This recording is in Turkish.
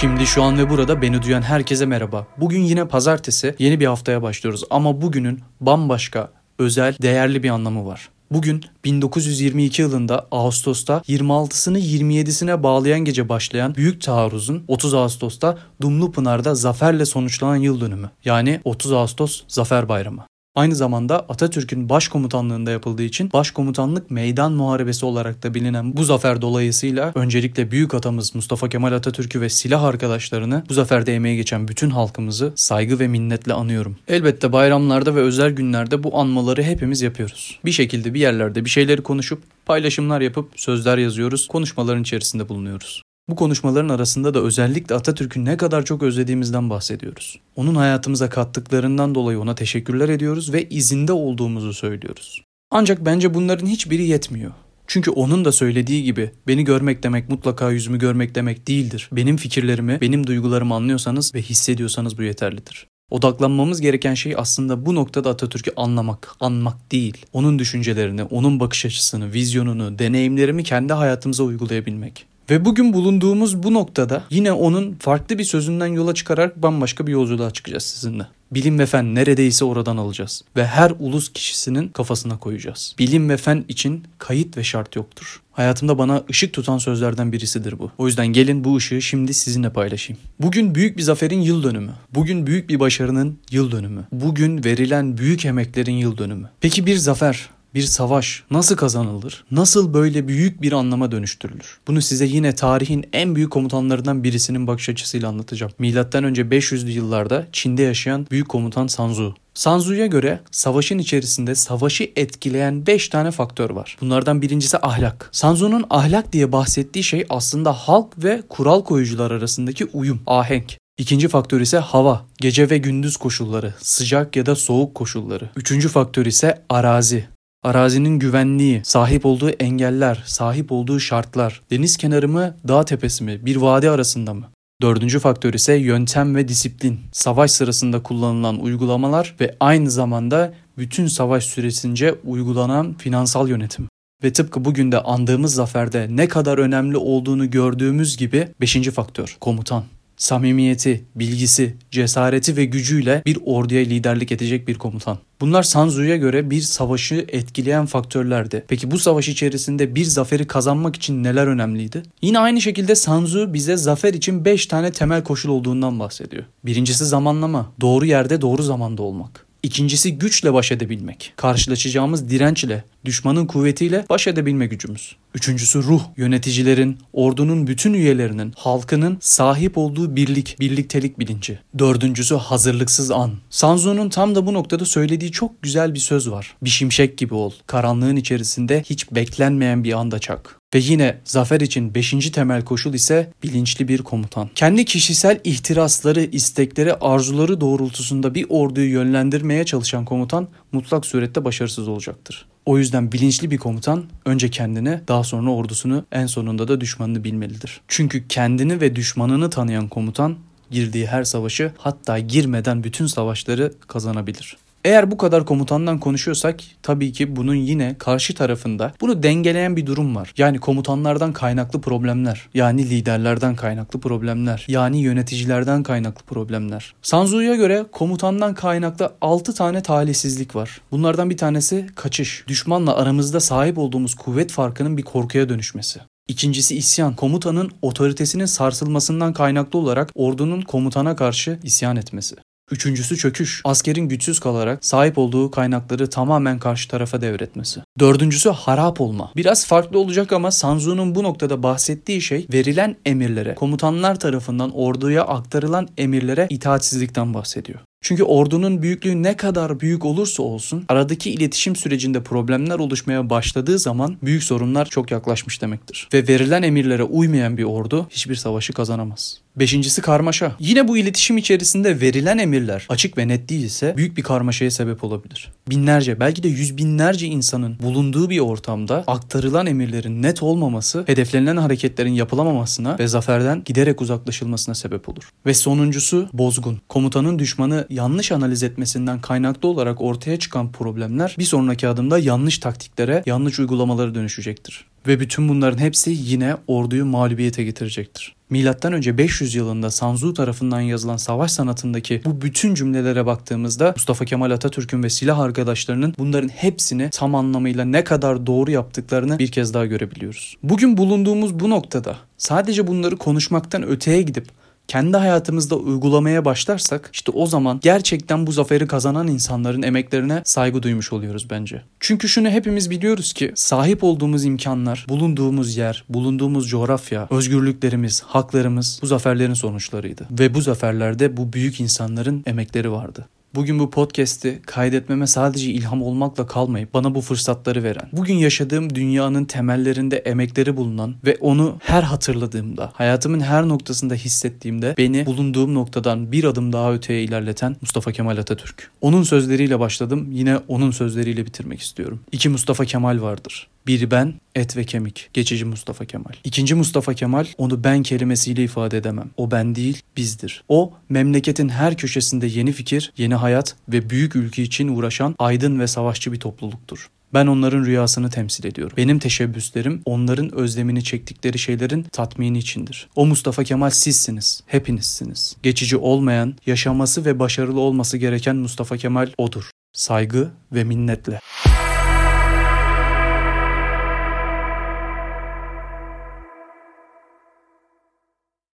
Şimdi şu an ve burada beni duyan herkese merhaba. Bugün yine pazartesi yeni bir haftaya başlıyoruz ama bugünün bambaşka, özel, değerli bir anlamı var. Bugün 1922 yılında Ağustos'ta 26'sını 27'sine bağlayan gece başlayan Büyük Taarruz'un 30 Ağustos'ta Dumlupınar'da zaferle sonuçlanan yıl dönümü. Yani 30 Ağustos Zafer Bayramı. Aynı zamanda Atatürk'ün başkomutanlığında yapıldığı için başkomutanlık meydan muharebesi olarak da bilinen bu zafer dolayısıyla öncelikle büyük atamız Mustafa Kemal Atatürk'ü ve silah arkadaşlarını bu zaferde emeği geçen bütün halkımızı saygı ve minnetle anıyorum. Elbette bayramlarda ve özel günlerde bu anmaları hepimiz yapıyoruz. Bir şekilde bir yerlerde bir şeyleri konuşup paylaşımlar yapıp sözler yazıyoruz, konuşmaların içerisinde bulunuyoruz. Bu konuşmaların arasında da özellikle Atatürk'ü ne kadar çok özlediğimizden bahsediyoruz. Onun hayatımıza kattıklarından dolayı ona teşekkürler ediyoruz ve izinde olduğumuzu söylüyoruz. Ancak bence bunların hiçbiri yetmiyor. Çünkü onun da söylediği gibi beni görmek demek mutlaka yüzümü görmek demek değildir. Benim fikirlerimi, benim duygularımı anlıyorsanız ve hissediyorsanız bu yeterlidir. Odaklanmamız gereken şey aslında bu noktada Atatürk'ü anlamak, anmak değil. Onun düşüncelerini, onun bakış açısını, vizyonunu, deneyimlerimi kendi hayatımıza uygulayabilmek. Ve bugün bulunduğumuz bu noktada yine onun farklı bir sözünden yola çıkarak bambaşka bir yolculuğa çıkacağız sizinle. Bilim ve fen neredeyse oradan alacağız ve her ulus kişisinin kafasına koyacağız. Bilim ve fen için kayıt ve şart yoktur. Hayatımda bana ışık tutan sözlerden birisidir bu. O yüzden gelin bu ışığı şimdi sizinle paylaşayım. Bugün büyük bir zaferin yıl dönümü. Bugün büyük bir başarının yıl dönümü. Bugün verilen büyük emeklerin yıl dönümü. Peki bir zafer bir savaş nasıl kazanılır? Nasıl böyle büyük bir anlama dönüştürülür? Bunu size yine tarihin en büyük komutanlarından birisinin bakış açısıyla anlatacağım. Milattan önce 500'lü yıllarda Çin'de yaşayan büyük komutan Sanzu. Sanzu'ya göre savaşın içerisinde savaşı etkileyen 5 tane faktör var. Bunlardan birincisi ahlak. Sanzu'nun ahlak diye bahsettiği şey aslında halk ve kural koyucular arasındaki uyum, ahenk. İkinci faktör ise hava, gece ve gündüz koşulları, sıcak ya da soğuk koşulları. Üçüncü faktör ise arazi, Arazinin güvenliği, sahip olduğu engeller, sahip olduğu şartlar, deniz kenarı mı, dağ tepesi mi, bir vadi arasında mı? Dördüncü faktör ise yöntem ve disiplin. Savaş sırasında kullanılan uygulamalar ve aynı zamanda bütün savaş süresince uygulanan finansal yönetim. Ve tıpkı bugün de andığımız zaferde ne kadar önemli olduğunu gördüğümüz gibi beşinci faktör komutan samimiyeti, bilgisi, cesareti ve gücüyle bir orduya liderlik edecek bir komutan. Bunlar Sanzu'ya göre bir savaşı etkileyen faktörlerdi. Peki bu savaş içerisinde bir zaferi kazanmak için neler önemliydi? Yine aynı şekilde Sanzu bize zafer için 5 tane temel koşul olduğundan bahsediyor. Birincisi zamanlama, doğru yerde doğru zamanda olmak. İkincisi güçle baş edebilmek. Karşılaşacağımız dirençle, düşmanın kuvvetiyle baş edebilme gücümüz. Üçüncüsü ruh. Yöneticilerin, ordunun bütün üyelerinin, halkının sahip olduğu birlik, birliktelik bilinci. Dördüncüsü hazırlıksız an. Sanzu'nun tam da bu noktada söylediği çok güzel bir söz var. Bir şimşek gibi ol. Karanlığın içerisinde hiç beklenmeyen bir anda çak. Ve yine zafer için beşinci temel koşul ise bilinçli bir komutan. Kendi kişisel ihtirasları, istekleri, arzuları doğrultusunda bir orduyu yönlendirmeye çalışan komutan mutlak surette başarısız olacaktır. O yüzden bilinçli bir komutan önce kendini daha sonra ordusunu en sonunda da düşmanını bilmelidir. Çünkü kendini ve düşmanını tanıyan komutan girdiği her savaşı hatta girmeden bütün savaşları kazanabilir. Eğer bu kadar komutandan konuşuyorsak tabii ki bunun yine karşı tarafında bunu dengeleyen bir durum var. Yani komutanlardan kaynaklı problemler, yani liderlerden kaynaklı problemler, yani yöneticilerden kaynaklı problemler. Sanzu'ya göre komutandan kaynaklı 6 tane talihsizlik var. Bunlardan bir tanesi kaçış. Düşmanla aramızda sahip olduğumuz kuvvet farkının bir korkuya dönüşmesi. İkincisi isyan. Komutanın otoritesinin sarsılmasından kaynaklı olarak ordunun komutana karşı isyan etmesi. Üçüncüsü çöküş. Askerin güçsüz kalarak sahip olduğu kaynakları tamamen karşı tarafa devretmesi. Dördüncüsü harap olma. Biraz farklı olacak ama Sanzu'nun bu noktada bahsettiği şey verilen emirlere, komutanlar tarafından orduya aktarılan emirlere itaatsizlikten bahsediyor. Çünkü ordunun büyüklüğü ne kadar büyük olursa olsun aradaki iletişim sürecinde problemler oluşmaya başladığı zaman büyük sorunlar çok yaklaşmış demektir. Ve verilen emirlere uymayan bir ordu hiçbir savaşı kazanamaz. Beşincisi karmaşa. Yine bu iletişim içerisinde verilen emirler açık ve net değilse büyük bir karmaşaya sebep olabilir. Binlerce belki de yüz binlerce insanın bulunduğu bir ortamda aktarılan emirlerin net olmaması hedeflenilen hareketlerin yapılamamasına ve zaferden giderek uzaklaşılmasına sebep olur. Ve sonuncusu bozgun. Komutanın düşmanı yanlış analiz etmesinden kaynaklı olarak ortaya çıkan problemler bir sonraki adımda yanlış taktiklere, yanlış uygulamalara dönüşecektir. Ve bütün bunların hepsi yine orduyu mağlubiyete getirecektir. Milattan önce 500 yılında Sanzu tarafından yazılan savaş sanatındaki bu bütün cümlelere baktığımızda Mustafa Kemal Atatürk'ün ve silah arkadaşlarının bunların hepsini tam anlamıyla ne kadar doğru yaptıklarını bir kez daha görebiliyoruz. Bugün bulunduğumuz bu noktada sadece bunları konuşmaktan öteye gidip kendi hayatımızda uygulamaya başlarsak işte o zaman gerçekten bu zaferi kazanan insanların emeklerine saygı duymuş oluyoruz bence. Çünkü şunu hepimiz biliyoruz ki sahip olduğumuz imkanlar, bulunduğumuz yer, bulunduğumuz coğrafya, özgürlüklerimiz, haklarımız bu zaferlerin sonuçlarıydı. Ve bu zaferlerde bu büyük insanların emekleri vardı. Bugün bu podcast'i kaydetmeme sadece ilham olmakla kalmayıp bana bu fırsatları veren, bugün yaşadığım dünyanın temellerinde emekleri bulunan ve onu her hatırladığımda, hayatımın her noktasında hissettiğimde beni bulunduğum noktadan bir adım daha öteye ilerleten Mustafa Kemal Atatürk. Onun sözleriyle başladım, yine onun sözleriyle bitirmek istiyorum. İki Mustafa Kemal vardır. Biri ben, et ve kemik. Geçici Mustafa Kemal. İkinci Mustafa Kemal onu ben kelimesiyle ifade edemem. O ben değil, bizdir. O memleketin her köşesinde yeni fikir, yeni hayat ve büyük ülke için uğraşan aydın ve savaşçı bir topluluktur. Ben onların rüyasını temsil ediyorum. Benim teşebbüslerim onların özlemini çektikleri şeylerin tatmini içindir. O Mustafa Kemal sizsiniz. Hepinizsiniz. Geçici olmayan, yaşaması ve başarılı olması gereken Mustafa Kemal odur. Saygı ve minnetle.